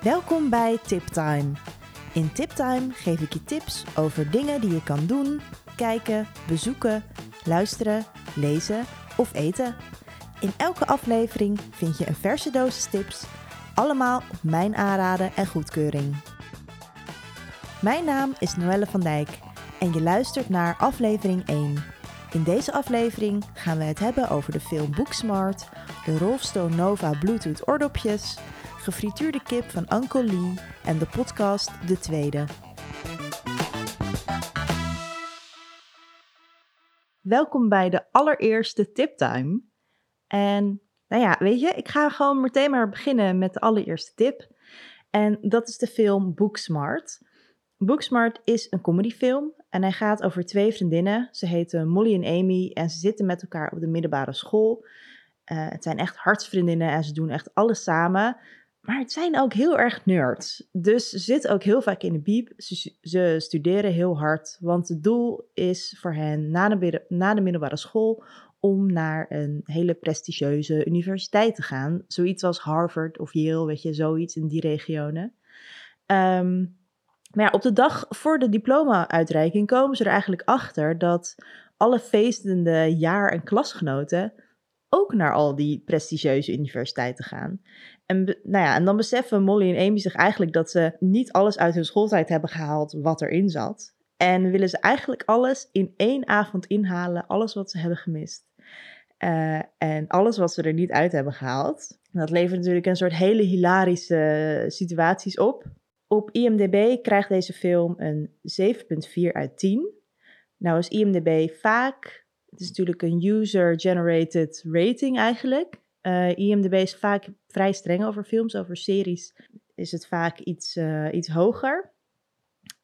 Welkom bij Tiptime. In Tiptime geef ik je tips over dingen die je kan doen, kijken, bezoeken, luisteren, lezen of eten. In elke aflevering vind je een verse dosis tips, allemaal op mijn aanraden en goedkeuring. Mijn naam is Noelle van Dijk en je luistert naar aflevering 1. In deze aflevering gaan we het hebben over de film Booksmart, de Rolfstone Nova Bluetooth oordopjes, gefrituurde kip van Uncle Lee en de podcast De Tweede. Welkom bij de allereerste tiptime. En nou ja, weet je, ik ga gewoon meteen maar beginnen met de allereerste tip. En dat is de film Booksmart. Booksmart is een comedyfilm en hij gaat over twee vriendinnen. Ze heten Molly en Amy en ze zitten met elkaar op de middelbare school. Uh, het zijn echt hartsvriendinnen en ze doen echt alles samen. Maar het zijn ook heel erg nerds. Dus ze ook heel vaak in de bieb. Ze, studeren heel hard. Want het doel is voor hen na de, na de middelbare school om naar een hele prestigieuze universiteit te gaan. Zoiets als Harvard of Yale, weet je, zoiets in die regionen. Um, maar op de dag voor de diploma-uitreiking komen ze er eigenlijk achter dat alle feestende jaar- en klasgenoten ook naar al die prestigieuze universiteiten gaan. En, nou ja, en dan beseffen Molly en Amy zich eigenlijk dat ze niet alles uit hun schooltijd hebben gehaald wat erin zat. En willen ze eigenlijk alles in één avond inhalen, alles wat ze hebben gemist. Uh, en alles wat ze er niet uit hebben gehaald. Dat levert natuurlijk een soort hele hilarische situaties op. Op IMDb krijgt deze film een 7,4 uit 10. Nou is IMDb vaak, het is natuurlijk een user-generated rating eigenlijk. Uh, IMDb is vaak vrij streng over films, over series is het vaak iets, uh, iets hoger.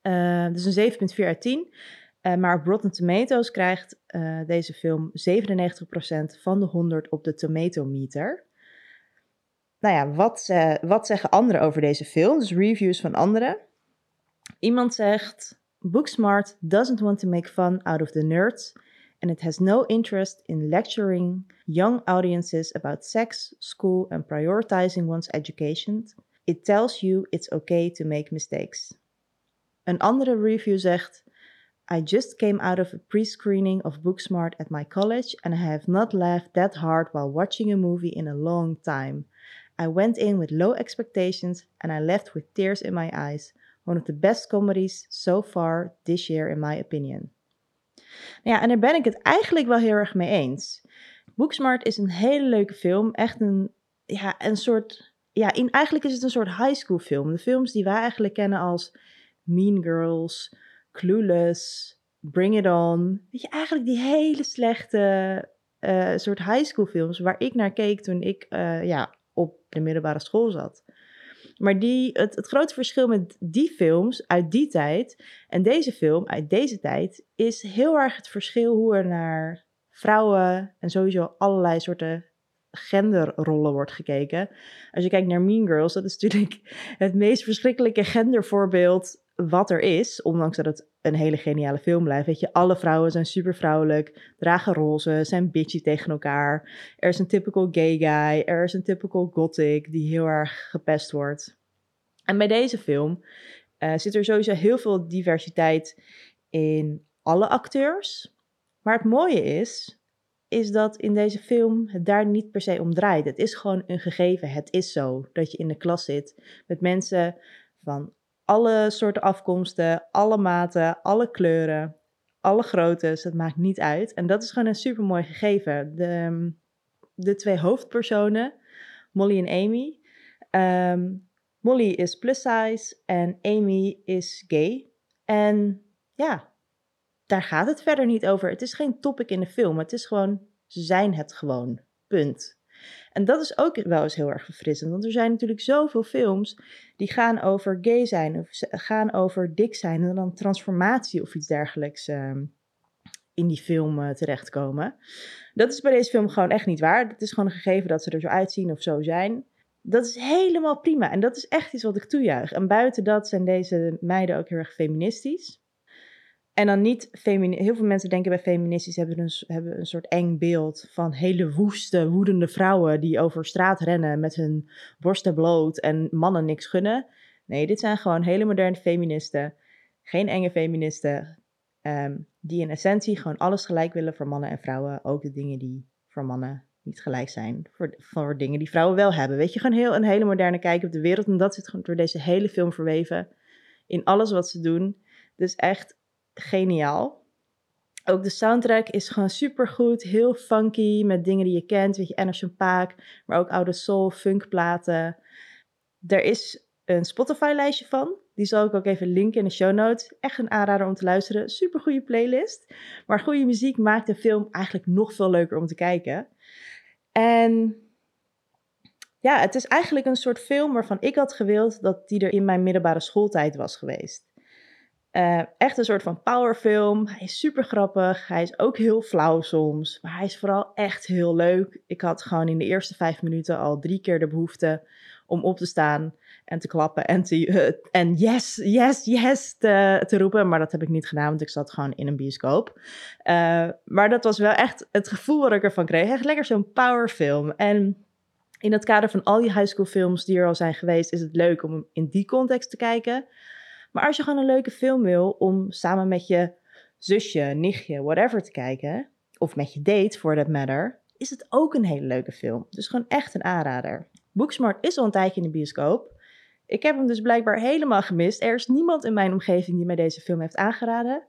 Uh, dus een 7,4 uit 10. maar op Rotten Tomatoes krijgt deze film 97% van de 100 op de Tomatometer nou ja, wat, wat zeggen anderen over deze film? Dus reviews van anderen. Iemand zegt: Booksmart doesn't want to make fun out of the nerds, and it has no interest in lecturing young audiences about sex, school, and prioritizing one's education. It tells you it's okay to make mistakes. Een andere review zegt: I just came out of a pre screening of Booksmart at my college, and I have not laughed that hard while watching a movie in a long time. I went in with low expectations and I left with tears in my eyes. One of the best comedies so far this year, in my opinion. Ja, en daar ben ik het eigenlijk wel heel erg mee eens. Booksmart is een hele leuke film. Echt een, ja, een soort. Ja, in, eigenlijk is het een soort high school film. De films die wij eigenlijk kennen als Mean Girls, Clueless, Bring It On. Weet je, eigenlijk die hele slechte uh, soort high school films waar ik naar keek toen ik uh, ja, op de middelbare school zat. Maar die, het, het grote verschil met die films uit die tijd en deze film uit deze tijd is heel erg het verschil hoe er naar vrouwen en sowieso allerlei soorten genderrollen wordt gekeken. Als je kijkt naar Mean Girls, dat is natuurlijk het meest verschrikkelijke gendervoorbeeld wat er is, ondanks dat het een hele geniale film blijft. Weet je, alle vrouwen zijn super vrouwelijk, dragen roze, zijn bitchy tegen elkaar. Er is een typical gay guy, er is een typical gothic die heel erg gepest wordt. En bij deze film uh, zit er sowieso heel veel diversiteit in alle acteurs. Maar het mooie is, is dat in deze film het daar niet per se om draait. Het is gewoon een gegeven. Het is zo dat je in de klas zit met mensen van alle soorten afkomsten, alle maten, alle kleuren, alle groottes. Het maakt niet uit. En dat is gewoon een super mooi gegeven. De, de twee hoofdpersonen, Molly en Amy. Um, Molly is plus size en Amy is gay. En ja, daar gaat het verder niet over. Het is geen topic in de film. Het is gewoon, ze zijn het gewoon. Punt. En dat is ook wel eens heel erg verfrissend, want er zijn natuurlijk zoveel films die gaan over gay zijn of gaan over dik zijn en dan transformatie of iets dergelijks uh, in die film uh, terechtkomen. Dat is bij deze film gewoon echt niet waar. Het is gewoon een gegeven dat ze er zo uitzien of zo zijn. Dat is helemaal prima en dat is echt iets wat ik toejuich. En buiten dat zijn deze meiden ook heel erg feministisch. En dan niet Heel veel mensen denken bij feministisch hebben een, hebben een soort eng beeld van hele woeste, woedende vrouwen die over straat rennen met hun borsten bloot en mannen niks gunnen. Nee, dit zijn gewoon hele moderne feministen. Geen enge feministen. Ehm, die in essentie gewoon alles gelijk willen voor mannen en vrouwen. Ook de dingen die voor mannen niet gelijk zijn. Voor, voor dingen die vrouwen wel hebben. Weet je, gewoon heel, een hele moderne kijk op de wereld. En dat zit gewoon door deze hele film verweven. In alles wat ze doen. Dus echt geniaal. Ook de soundtrack is gewoon supergoed, heel funky, met dingen die je kent, weet je, Anderson Paak, maar ook oude soul, funk platen. Er is een Spotify-lijstje van, die zal ik ook even linken in de show notes. Echt een aanrader om te luisteren, supergoeie playlist. Maar goede muziek maakt de film eigenlijk nog veel leuker om te kijken. En ja, het is eigenlijk een soort film waarvan ik had gewild dat die er in mijn middelbare schooltijd was geweest. Uh, echt een soort van powerfilm. Hij is super grappig. Hij is ook heel flauw soms. Maar hij is vooral echt heel leuk. Ik had gewoon in de eerste vijf minuten al drie keer de behoefte om op te staan en te klappen en, te, uh, en yes, yes, yes te, te, roepen. Maar dat heb ik niet gedaan, want ik zat gewoon in een bioscoop. Uh, maar dat was wel echt het gevoel wat ik ervan kreeg. Echt lekker zo'n powerfilm. En in het kader van al die high school films die er al zijn geweest, is het leuk om hem in die context te kijken. Maar als je gewoon een leuke film wil om samen met je zusje, nichtje, whatever te kijken, of met je date for that matter, is het ook een hele leuke film. Dus gewoon echt een aanrader. Booksmart is al een tijdje in de bioscoop. Ik heb hem dus blijkbaar helemaal gemist. Er is niemand in mijn omgeving die mij deze film heeft aangeraden.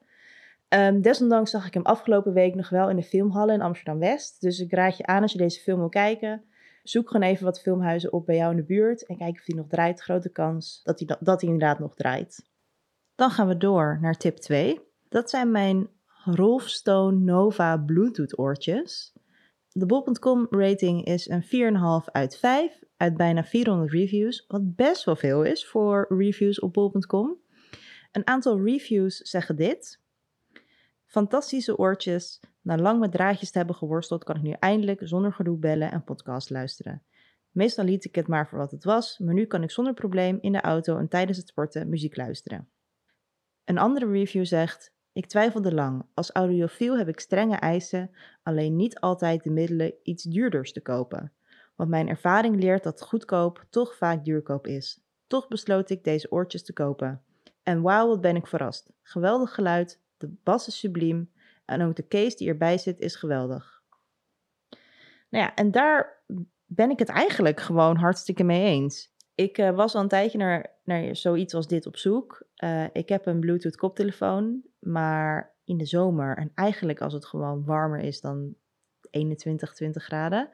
Um, desondanks zag ik hem afgelopen week nog wel in de filmhallen in Amsterdam-West. Dus ik raad je aan als je deze film wil kijken. Zoek gewoon even wat filmhuizen op bij jou in de buurt en kijk of die nog draait. Grote kans dat hij, dat inderdaad nog draait. Dan gaan we door naar tip 2. Dat zijn mijn Rolfstone Nova Bluetooth oortjes. De bol.com rating is een 4,5 uit 5 uit bijna 400 reviews, wat best wel veel is voor reviews op bol.com. Een aantal reviews zeggen dit. Fantastische oortjes. Na lang met draadjes te hebben geworsteld, kan ik nu eindelijk zonder gedoe bellen en podcast luisteren. Meestal liet ik het maar voor wat het was, maar nu kan ik zonder probleem in de auto en tijdens het sporten muziek luisteren. Een andere review zegt: Ik twijfelde lang. Als audiofiel heb ik strenge eisen, alleen niet altijd de middelen iets duurders te kopen. Want mijn ervaring leert dat goedkoop toch vaak duurkoop is. Toch besloot ik deze oortjes te kopen. En wauw, wat ben ik verrast. Geweldig geluid, de bas is subliem en ook de case die erbij zit is geweldig. Nou ja, en daar ben ik het eigenlijk gewoon hartstikke mee eens. Ik uh, was al een tijdje naar, naar zoiets als dit op zoek. Uh, ik heb een Bluetooth koptelefoon, maar in de zomer en eigenlijk als het gewoon warmer is dan 21, 20 graden,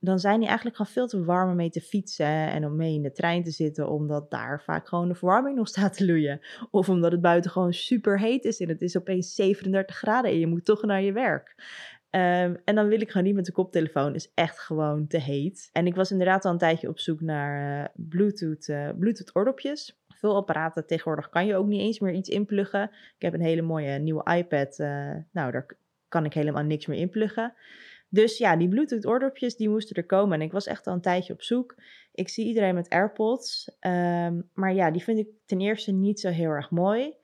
dan zijn die eigenlijk gewoon veel te warm om mee te fietsen en om mee in de trein te zitten, omdat daar vaak gewoon de verwarming nog staat te loeien. Of omdat het buiten gewoon super heet is en het is opeens 37 graden en je moet toch naar je werk. Um, en dan wil ik gewoon niet met de koptelefoon. Is echt gewoon te heet. En ik was inderdaad al een tijdje op zoek naar uh, Bluetooth, uh, Bluetooth oordopjes. Veel apparaten tegenwoordig kan je ook niet eens meer iets inpluggen. Ik heb een hele mooie nieuwe iPad. Uh, nou, daar kan ik helemaal niks meer inpluggen. Dus ja, die Bluetooth oordopjes die moesten er komen. En ik was echt al een tijdje op zoek. Ik zie iedereen met AirPods. Um, maar ja, die vind ik ten eerste niet zo heel erg mooi.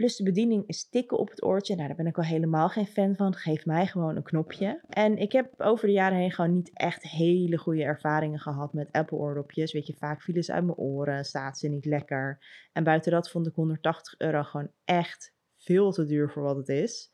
Plus de bediening is tikken op het oortje. Nou, daar ben ik al helemaal geen fan van. Geef mij gewoon een knopje. En ik heb over de jaren heen gewoon niet echt hele goede ervaringen gehad met Apple oordopjes. Weet je, vaak vielen ze uit mijn oren, staat ze niet lekker. En buiten dat vond ik 180 euro gewoon echt veel te duur voor wat het is.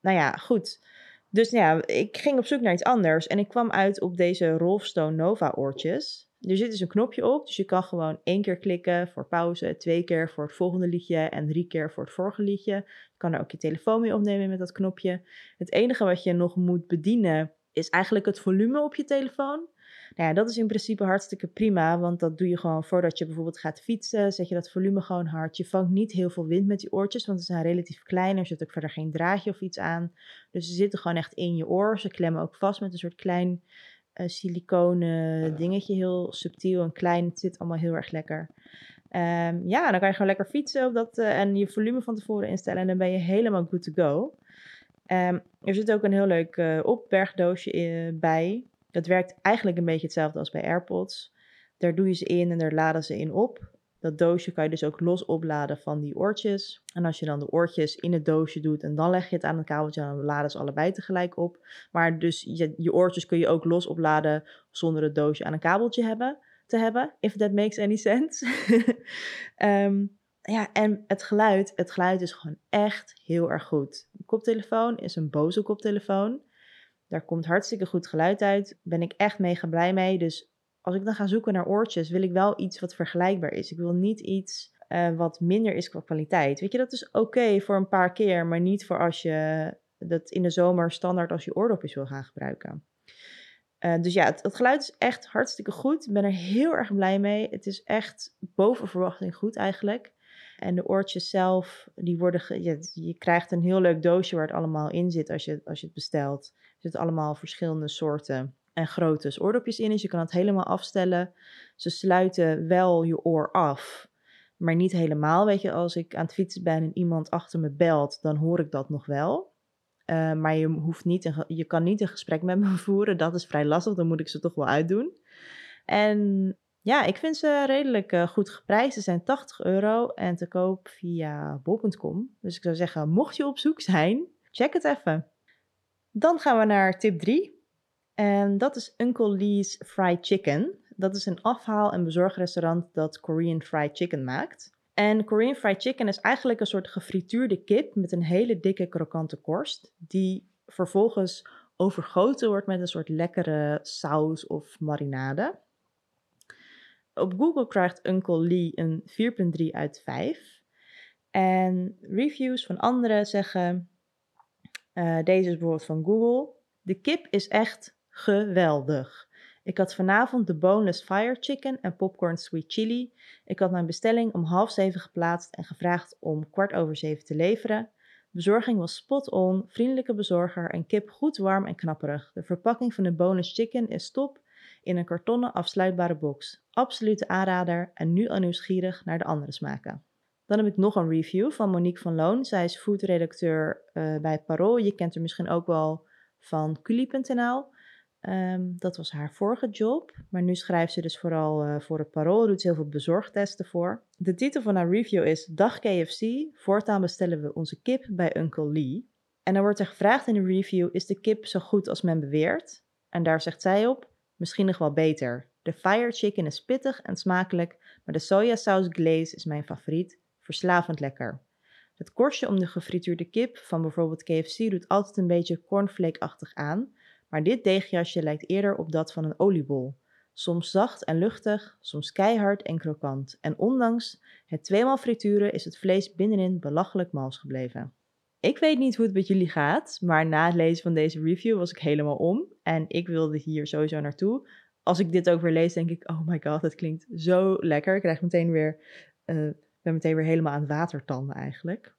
Nou ja, goed. Dus ja, ik ging op zoek naar iets anders en ik kwam uit op deze Rolfstone Nova oortjes. Er zit dus een knopje op, dus je kan gewoon één keer klikken voor pauze, twee keer voor het volgende liedje en drie keer voor het vorige liedje. Je kan er ook je telefoon mee opnemen met dat knopje. Het enige wat je nog moet bedienen is eigenlijk het volume op je telefoon. Nou ja, dat is in principe hartstikke prima, want dat doe je gewoon voordat je bijvoorbeeld gaat fietsen. Zet je dat volume gewoon hard. Je vangt niet heel veel wind met die oortjes, want ze zijn relatief klein. Er zit ook verder geen draadje of iets aan. Dus ze zitten gewoon echt in je oor. Ze klemmen ook vast met een soort klein uh, siliconen dingetje, heel subtiel en klein. Het zit allemaal heel erg lekker. Um, ja, dan kan je gewoon lekker fietsen op dat, uh, en je volume van tevoren instellen en dan ben je helemaal good to go. Um, er zit ook een heel leuk uh, opbergdoosje bij. Dat werkt eigenlijk een beetje hetzelfde als bij AirPods. Daar doe je ze in en daar laden ze in op. Dat doosje kan je dus ook los opladen van die oortjes. En als je dan de oortjes in het doosje doet en dan leg je het aan het kabeltje, dan laden ze allebei tegelijk op. Maar dus je, je oortjes kun je ook los opladen zonder het doosje aan een kabeltje hebben, te hebben. If that makes any sense. Ehm, ja, en het geluid, het geluid is gewoon echt heel erg goed. De koptelefoon is een boze koptelefoon. Daar komt hartstikke goed geluid uit. Ben ik echt mega blij mee. Dus als ik dan ga zoeken naar oortjes, wil ik wel iets wat vergelijkbaar is. Ik wil niet iets uh, wat minder is qua kwaliteit. Weet je, dat is oké voor een paar keer, maar niet voor als je dat in de zomer standaard als je oordopjes wil gaan gebruiken. Uh, dus ja, het, het, geluid is echt hartstikke goed. Ik ben er heel erg blij mee. Het is echt boven verwachting goed eigenlijk. En de oortjes zelf, die worden, je, je krijgt een heel leuk doosje waar het allemaal in zit als je, als je het bestelt. Er zitten allemaal verschillende soorten en grootte oordopjes in. Dus je kan het helemaal afstellen. Ze sluiten wel je oor af, maar niet helemaal. Weet je, als ik aan het fietsen ben en iemand achter me belt, dan hoor ik dat nog wel. Uh, maar je, hoeft niet je kan niet een gesprek met me voeren. Dat is vrij lastig. Dan moet ik ze toch wel uitdoen. En ja, ik vind ze redelijk uh, goed geprijsd. Ze zijn 80 euro en te koop via bol.com. Dus ik zou zeggen, mocht je op zoek zijn, check het even. Dan gaan we naar tip 3. En dat is Uncle Lee's Fried Chicken. Dat is een afhaal- en bezorgrestaurant dat Korean Fried Chicken maakt. En Korean Fried Chicken is eigenlijk een soort gefrituurde kip met een hele dikke krokante korst, die vervolgens overgoten wordt met een soort lekkere saus of marinade. Op Google krijgt Uncle Lee een 4,3 uit 5. En reviews van anderen zeggen, uh, deze is bijvoorbeeld van Google, de kip is echt geweldig. Ik had vanavond de boneless fire chicken en popcorn sweet chili. Ik had mijn bestelling om half zeven geplaatst en gevraagd om kwart over zeven te leveren. Bezorging was spot on, vriendelijke bezorger en kip goed warm en knapperig. De verpakking van de boneless chicken is top in een kartonnen afsluitbare box. Absolute aanrader en nu al nieuwsgierig naar de andere smaken. Dan heb ik nog een review van Monique van Loon. Zij is foodredacteur uh, bij Parool. Je kent haar misschien ook wel van Culi.nl. Ehm, dat was haar vorige job, maar nu schrijft ze dus vooral uh, voor het Parool, doet ze heel veel bezorgtesten voor. De titel van haar review is Dag KFC, voortaan bestellen we onze kip bij Uncle Lee. En dan wordt er gevraagd in de review, is de kip zo goed als men beweert? En daar zegt zij op, misschien nog wel beter. De fire chicken is pittig en smakelijk, maar de sojasaus glaze is mijn favoriet, verslavend lekker. Het korstje om de gefrituurde kip van bijvoorbeeld KFC doet altijd een beetje cornflake-achtig aan, maar dit deegjasje lijkt eerder op dat van een oliebol. Soms zacht en luchtig, soms keihard en krokant. En ondanks het tweemaal frituren is het vlees binnenin belachelijk mals gebleven. Ik weet niet hoe het met jullie gaat, maar na het lezen van deze review was ik helemaal om. En ik wilde hier sowieso naartoe. Als ik dit ook weer lees, denk ik, oh my god, het klinkt zo lekker. Ik krijg meteen weer, uh, ben meteen weer helemaal aan het watertanden eigenlijk.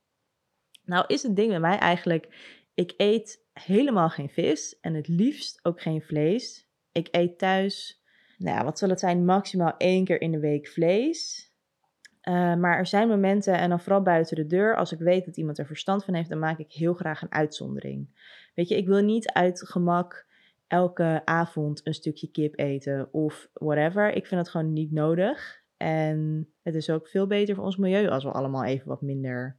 Nou is het ding met mij eigenlijk, ik eet helemaal geen vis en het liefst ook geen vlees. Ik eet thuis, nou ja, wat zal het zijn, maximaal één keer in de week vlees. Uh, maar er zijn momenten, en dan vooral buiten de deur, als ik weet dat iemand er verstand van heeft, dan maak ik heel graag een uitzondering. Weet je, ik wil niet uit gemak elke avond een stukje kip eten of whatever. Ik vind het gewoon niet nodig. En het is ook veel beter voor ons milieu als we allemaal even wat minder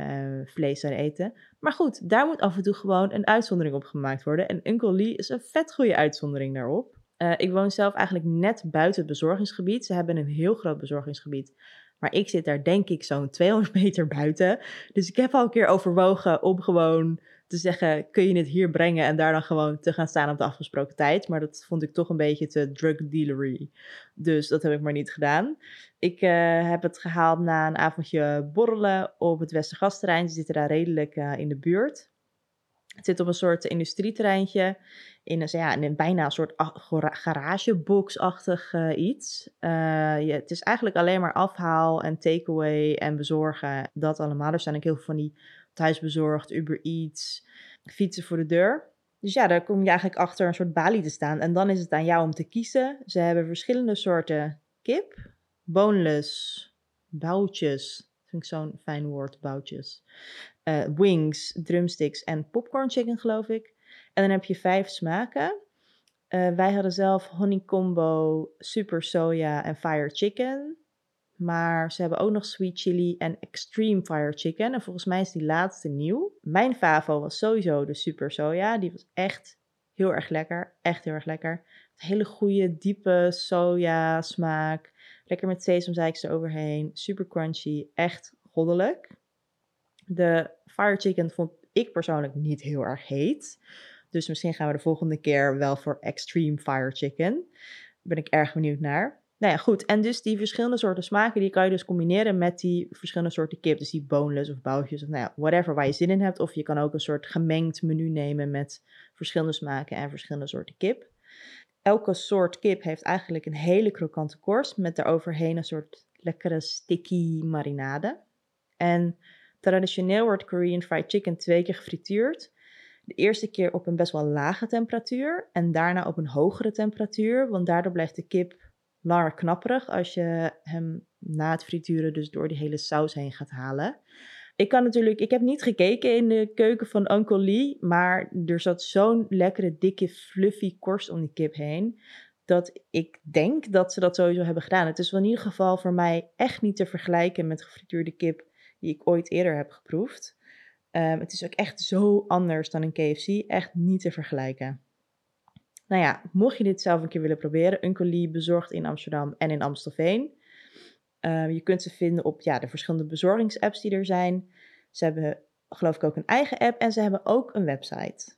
uh, vlees zouden eten. Maar goed, daar moet af en toe gewoon een uitzondering op gemaakt worden. En Uncle Lee is een vet goede uitzondering daarop. Uh, ik woon zelf eigenlijk net buiten het bezorgingsgebied. Ze hebben een heel groot bezorgingsgebied. Maar ik zit daar denk ik zo'n 200 meter buiten. Dus ik heb al een keer overwogen om gewoon te zeggen, kun je het hier brengen en daar dan gewoon te gaan staan op de afgesproken tijd. Maar dat vond ik toch een beetje te drug dealery. Dus dat heb ik maar niet gedaan. Ik uh, heb het gehaald na een avondje borrelen op het Westergasterrein. Ze zitten daar redelijk uh, in de buurt. Het zit op een soort industrieterreintje. In een, ja, in een bijna een soort garagebox-achtig uh, iets. Uh, het is eigenlijk alleen maar afhaal en takeaway en bezorgen. Dat allemaal. Er zijn ook heel veel van die thuisbezorgd, Uber Eats, fietsen voor de deur. Dus ja, daar kom je eigenlijk achter een soort balie te staan. En dan is het aan jou om te kiezen. Ze hebben verschillende soorten kip. Boneless, boutjes. Vind ik zo'n fijn woord, boutjes. Uh, wings, drumsticks en popcorn chicken, geloof ik. En dan heb je vijf smaken. Uh, wij hadden zelf honey combo, super soja en fire chicken. Maar ze hebben ook nog sweet chili en extreme fire chicken. En volgens mij is die laatste nieuw. Mijn favo was sowieso de super soja. Die was echt heel erg lekker. Echt heel erg lekker. Hele goede, diepe soja smaak. Lekker met sesamzeiks eroverheen. Super crunchy. Echt goddelijk. De fire chicken vond ik persoonlijk niet heel erg heet. Dus misschien gaan we de volgende keer wel voor extreme fire chicken. Daar ben ik erg benieuwd naar. Nou ja, goed. En dus die verschillende soorten smaken, die kan je dus combineren met die verschillende soorten kip. Dus die boneless of boutjes of nou ja, whatever waar je zin in hebt. Of je kan ook een soort gemengd menu nemen met verschillende smaken en verschillende soorten kip. Elke soort kip heeft eigenlijk een hele krokante korst met daaroverheen een soort lekkere sticky marinade. En traditioneel wordt Korean fried chicken twee keer gefrituurd. De eerste keer op een best wel lage temperatuur en daarna op een hogere temperatuur, want daardoor blijft de kip langer knapperig als je hem na het frituren dus door die hele saus heen gaat halen. Ik kan natuurlijk, ik heb niet gekeken in de keuken van Uncle Lee, maar er zat zo'n lekkere, dikke, fluffy korst om die kip heen. Dat ik denk dat ze dat sowieso hebben gedaan. Het is wel in ieder geval voor mij echt niet te vergelijken met gefrituurde kip die ik ooit eerder heb geproefd. Um, het is ook echt zo anders dan een KFC. Echt niet te vergelijken. Nou ja, mocht je dit zelf een keer willen proberen, Uncle bezorgt in Amsterdam en in Amstelveen. Uh, je kunt ze vinden op ja, de verschillende bezorgingsapps die er zijn. Ze hebben geloof ik ook een eigen app en ze hebben ook een website.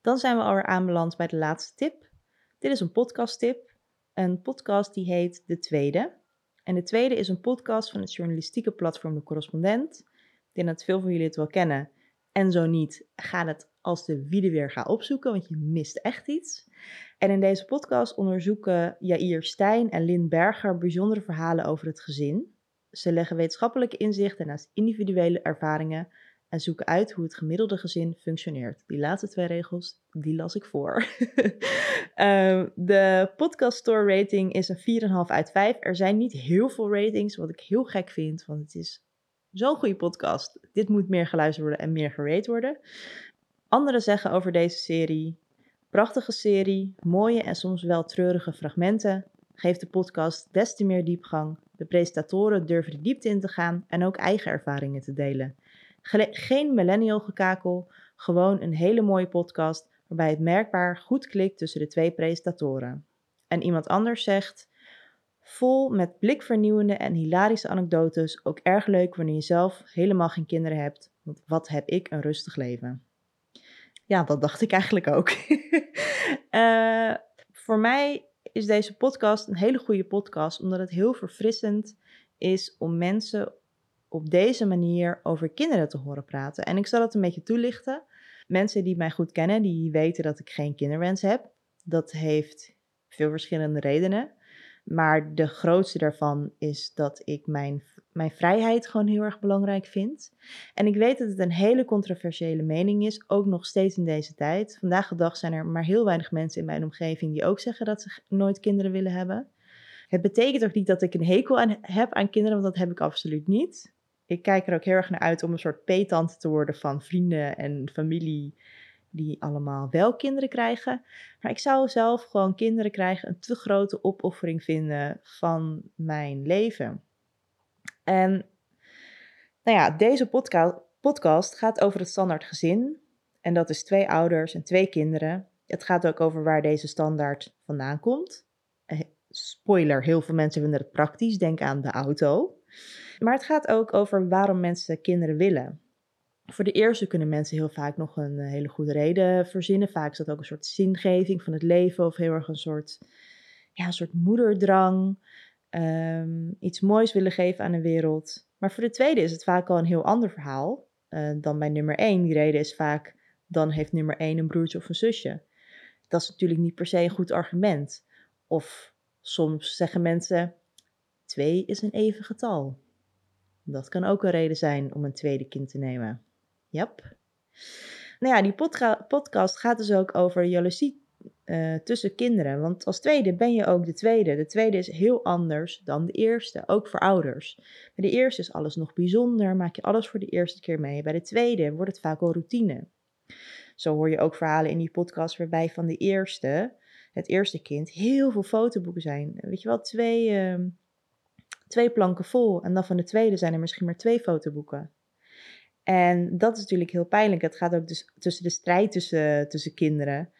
Dan zijn we alweer aanbeland bij de laatste tip. Dit is een podcast tip. Een podcast die heet De Tweede. En de tweede is een podcast van het journalistieke platform De Correspondent. Ik denk dat veel van jullie het wel kennen. En zo niet, ga het als de wiede weer ga opzoeken, want je mist echt iets. En in deze podcast onderzoeken Jair Stijn en Lynn Berger bijzondere verhalen over het gezin. Ze leggen wetenschappelijke inzichten naast individuele ervaringen en zoeken uit hoe het gemiddelde gezin functioneert. Die laatste twee regels, die las ik voor. Ehm, de podcast store rating is een 4,5 uit 5. Er zijn niet heel veel ratings, wat ik heel gek vind, want het is zo'n goede podcast. Dit moet meer geluisterd worden en meer gerate worden. Anderen zeggen over deze serie: prachtige serie, mooie en soms wel treurige fragmenten. Geeft de podcast des te meer diepgang. De presentatoren durven de diepte in te gaan en ook eigen ervaringen te delen. Geen millennial gekakel, gewoon een hele mooie podcast waarbij het merkbaar goed klikt tussen de twee presentatoren. En iemand anders zegt: vol met blikvernieuwende en hilarische anekdotes, ook erg leuk wanneer je zelf helemaal geen kinderen hebt, want wat heb ik een rustig leven. Ja, dat dacht ik eigenlijk ook. uh, voor mij is deze podcast een hele goede podcast, omdat het heel verfrissend is om mensen op deze manier over kinderen te horen praten. En ik zal het een beetje toelichten. Mensen die mij goed kennen, die weten dat ik geen kinderwens heb. Dat heeft veel verschillende redenen. Maar de grootste daarvan is dat ik mijn, mijn vrijheid gewoon heel erg belangrijk vind. En ik weet dat het een hele controversiële mening is, ook nog steeds in deze tijd. Vandaag de dag zijn er maar heel weinig mensen in mijn omgeving die ook zeggen dat ze nooit kinderen willen hebben. Het betekent ook niet dat ik een hekel aan heb aan kinderen, want dat heb ik absoluut niet. Ik kijk er ook heel erg naar uit om een soort peetante te worden van vrienden en familie die allemaal wel kinderen krijgen. Maar ik zou zelf gewoon kinderen krijgen een te grote opoffering vinden van mijn leven. En nou ja, deze podca podcast gaat over het standaard gezin. En dat is twee ouders en twee kinderen. Het gaat ook over waar deze standaard vandaan komt. Eh, spoiler, heel veel mensen vinden het praktisch. Denk aan de auto. Maar het gaat ook over waarom mensen kinderen willen. Voor de eerste kunnen mensen heel vaak nog een eh, hele goede reden verzinnen. Vaak is dat ook een soort zingeving van het leven of heel erg een soort, ja, een soort moederdrang. Ehm, iets moois willen geven aan de wereld. Maar voor de tweede is het vaak al een heel ander verhaal uh, dan bij nummer één. Die reden is vaak, dan heeft nummer één een broertje of een zusje. Dat is natuurlijk niet per se een goed argument. Of soms zeggen mensen, twee is een even getal. Dat kan ook een reden zijn om een tweede kind te nemen. Yep. Nou ja, die podcast gaat dus ook over jaloezie uh, tussen kinderen. Want als tweede ben je ook de tweede. De tweede is heel anders dan de eerste, ook voor ouders. Bij de eerste is alles nog bijzonder, maak je alles voor de eerste keer mee. Bij de tweede wordt het vaak al routine. Zo hoor je ook verhalen in die podcast waarbij van de eerste, het eerste kind, heel veel fotoboeken zijn. Weet je wel, twee, uh, twee planken vol en dan van de tweede zijn er misschien maar twee fotoboeken. En dat is natuurlijk heel pijnlijk. Het gaat ook dus tussen de strijd tussen, tussen kinderen,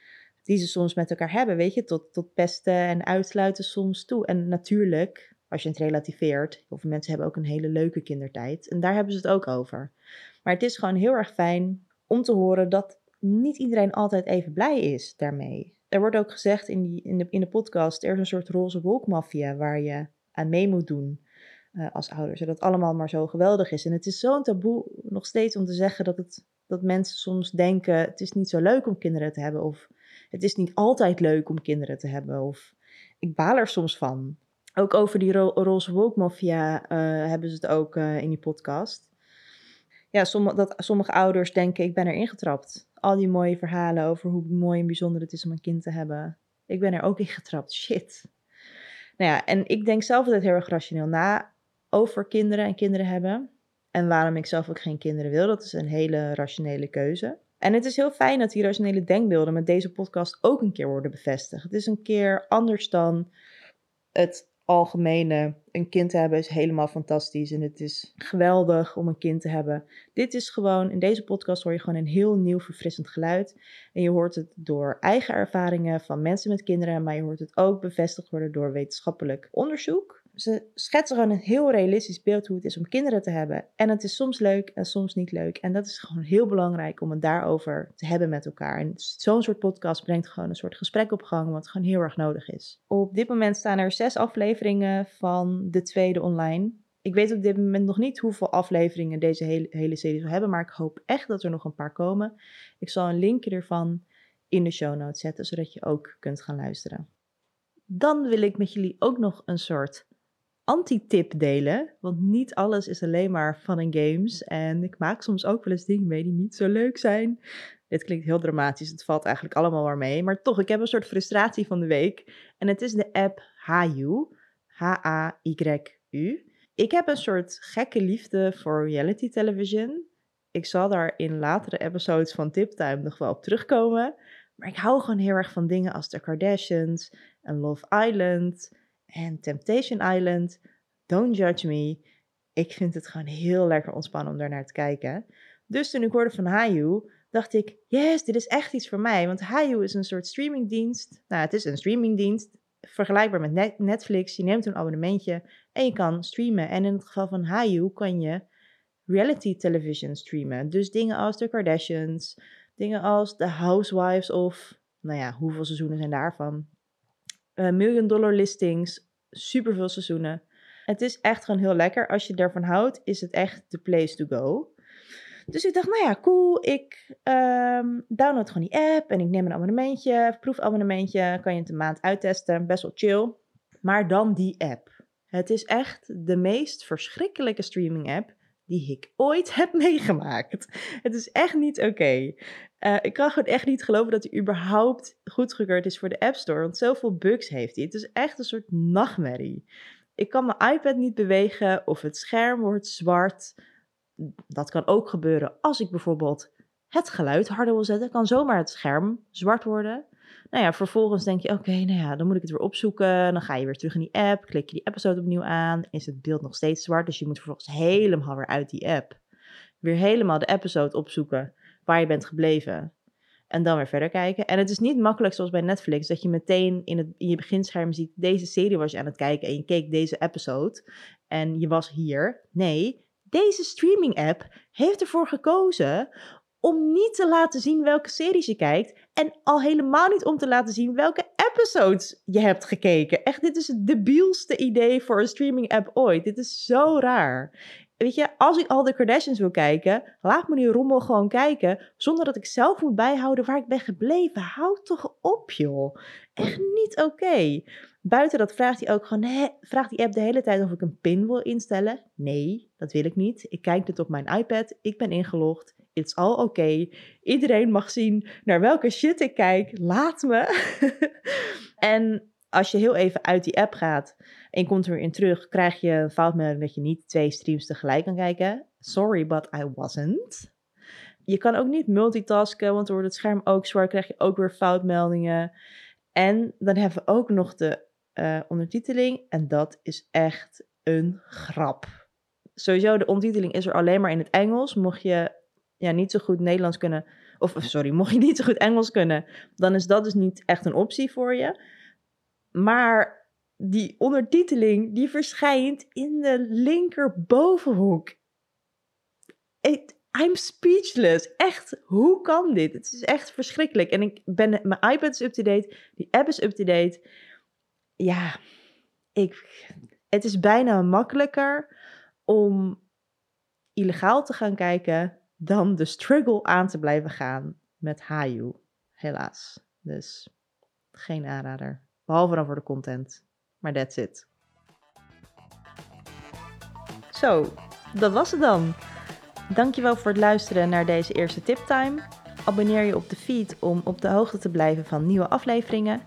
die ze soms met elkaar hebben, weet je, tot, tot pesten en uitsluiten soms toe. En natuurlijk, als je het relativeert, heel veel mensen hebben ook een hele leuke kindertijd. En daar hebben ze het ook over. Maar het is gewoon heel erg fijn om te horen dat niet iedereen altijd even blij is daarmee. Er wordt ook gezegd in, die, in, de, in de podcast, er is een soort roze wolkmafia waar je aan mee moet doen uh, als ouders. En dat allemaal maar zo geweldig is. En het is zo'n taboe nog steeds om te zeggen dat, het, dat mensen soms denken, het is niet zo leuk om kinderen te hebben. Of het is niet altijd leuk om kinderen te hebben. Of ik baal er soms van. Ook over die ro roze wolkmafia uh, hebben ze het ook uh, in die podcast. Ja, sommige, dat sommige ouders denken, ik ben erin getrapt. Al die mooie verhalen over hoe mooi en bijzonder het is om een kind te hebben. Ik ben er ook in getrapt. Shit. Nou ja, en ik denk zelf altijd heel erg rationeel na over kinderen en kinderen hebben. En waarom ik zelf ook geen kinderen wil, dat is een hele rationele keuze. En het is heel fijn dat die rationele denkbeelden met deze podcast ook een keer worden bevestigd. Het is een keer anders dan het algemene. Een kind hebben is helemaal fantastisch en het is geweldig om een kind te hebben. Dit is gewoon, in deze podcast hoor je gewoon een heel nieuw verfrissend geluid. En je hoort het door eigen ervaringen van mensen met kinderen, maar je hoort het ook bevestigd worden door wetenschappelijk onderzoek ze schetsen gewoon een heel realistisch beeld hoe het is om kinderen te hebben. En het is soms leuk en soms niet leuk. En dat is gewoon heel belangrijk om het daarover te hebben met elkaar. En zo'n soort podcast brengt gewoon een soort gesprek op gang, wat gewoon heel erg nodig is. Op dit moment staan er zes afleveringen van de tweede online. Ik weet op dit moment nog niet hoeveel afleveringen deze hele, hele serie zal hebben, maar ik hoop echt dat er nog een paar komen. Ik zal een linkje ervan in de show notes zetten, zodat je ook kunt gaan luisteren. Dan wil ik met jullie ook nog een soort anti-tip delen. Want niet alles is alleen maar fun en games. En ik maak soms ook wel eens dingen mee die niet zo leuk zijn. Dit klinkt heel dramatisch. Het valt eigenlijk allemaal maar mee. Maar toch, ik heb een soort frustratie van de week. En het is de app Hayu. H-A-Y-U. Ik heb een soort gekke liefde voor reality television. Ik zal daar in latere episodes van Tiptime nog wel op terugkomen. Maar ik hou gewoon heel erg van dingen als The Kardashians en Love Island en Temptation Island. Don't judge me. Ik vind het gewoon heel lekker ontspannen om daar naar te kijken. Dus toen ik hoorde van Hayu, dacht ik, yes, dit is echt iets voor mij. Want Hayu is een soort streamingdienst. Nou, het is een streamingdienst. Vergelijkbaar met Netflix. Je neemt een abonnementje en je kan streamen. En in het geval van Hayu kan je reality television streamen. Dus dingen als The Kardashians, dingen als The Housewives of, nou ja, hoeveel seizoenen zijn daarvan? Uh, million dollar listings, super veel seizoenen. Het is echt gewoon heel lekker. Als je ervan houdt, is het echt de place to go. Dus ik dacht, nou ja, cool. Ik um, download gewoon die app en ik neem een abonnementje, proefabonnementje. Kan je het een maand uittesten, best wel chill. Maar dan die app. Het is echt de meest verschrikkelijke streaming app die ik ooit heb meegemaakt. Het is echt niet oké. Uh, ik kan gewoon echt niet geloven dat hij überhaupt goedgekeurd is voor de App Store. Want zoveel bugs heeft hij. Het is echt een soort nachtmerrie. Ik kan mijn iPad niet bewegen of het scherm wordt zwart. Dat kan ook gebeuren als ik bijvoorbeeld het geluid harder wil zetten. Kan zomaar het scherm zwart worden. Nou ja, vervolgens denk je, oké, nou ja, dan moet ik het weer opzoeken. Dan ga je weer terug in die app, klik je die episode opnieuw aan. Is het beeld nog steeds zwart, dus je moet vervolgens helemaal weer uit die app. Weer helemaal de episode opzoeken waar je bent gebleven. En dan weer verder kijken. En het is niet makkelijk zoals bij Netflix, dat je meteen in, het, in je beginscherm ziet, deze serie was je aan het kijken en je keek deze episode en je was hier. Nee, deze streaming app heeft ervoor gekozen om niet te laten zien welke series je kijkt. En al helemaal niet om te laten zien welke episodes je hebt gekeken. Echt, dit is het debielste idee voor een streaming app ooit. Dit is zo raar. Weet je, als ik al de Kardashians wil kijken, laat me die rommel gewoon kijken. Zonder dat ik zelf moet bijhouden waar ik ben gebleven. Houd toch op, joh. Echt niet oké. Buiten dat vraagt hij ook gewoon, vraagt die app de hele tijd of ik een pin wil instellen. Nee, dat wil ik niet. Ik kijk dit op mijn iPad. Ik ben ingelogd. It's all okay. Iedereen mag zien naar welke shit ik kijk. Laat me. en als je heel even uit die app gaat en je komt er weer in terug, krijg je een foutmelding dat je niet twee streams tegelijk kan kijken. Sorry, but I wasn't. Je kan ook niet multitasken, want door het scherm ook zwart krijg je ook weer foutmeldingen. En dan hebben we ook nog de uh, ondertiteling. En dat is echt een grap. Sowieso, de ondertiteling is er alleen maar in het Engels. Mocht je ja, niet zo goed Nederlands kunnen, of sorry, mocht je niet zo goed Engels kunnen, dan is dat dus niet echt een optie voor je. Maar die ondertiteling, die verschijnt in de linkerbovenhoek. It, I'm speechless. Echt, hoe kan dit? Het is echt verschrikkelijk. En ik ben, mijn iPad is up-to-date, die app is up-to-date. Ja, ik, het is bijna makkelijker om illegaal te gaan kijken dan de struggle aan te blijven gaan met Hayu. Helaas. Dus geen aanrader. Behalve dan voor de content. Maar that's it. Zo, dat was het dan. Dankjewel voor het luisteren naar deze eerste tiptime. Abonneer je op de feed om op de hoogte te blijven van nieuwe afleveringen.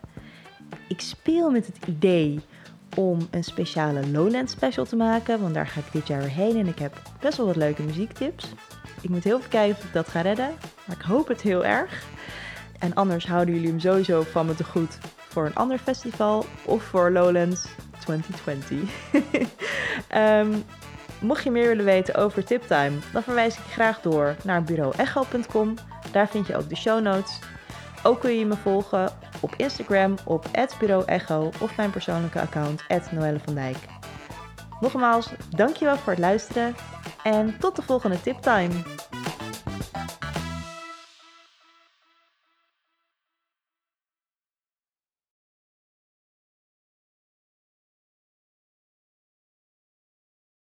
Ik speel met het idee om een speciale Lowland special te maken, want daar ga ik dit jaar heen en ik heb best wel wat leuke muziektips. Ik moet heel even kijken of ik dat ga redden, maar ik hoop het heel erg. En anders houden jullie hem sowieso van me te goed voor een ander festival of voor Lowlands 2020. um, mocht je meer willen weten over Tiptime, dan verwijs ik graag door naar bureauecho.com. Daar vind je ook de show notes. Ook kun je me volgen op Instagram op bureauecho of mijn persoonlijke account Noelle van Dijk. Nogmaals, dankjewel voor het luisteren en tot de volgende Tiptime.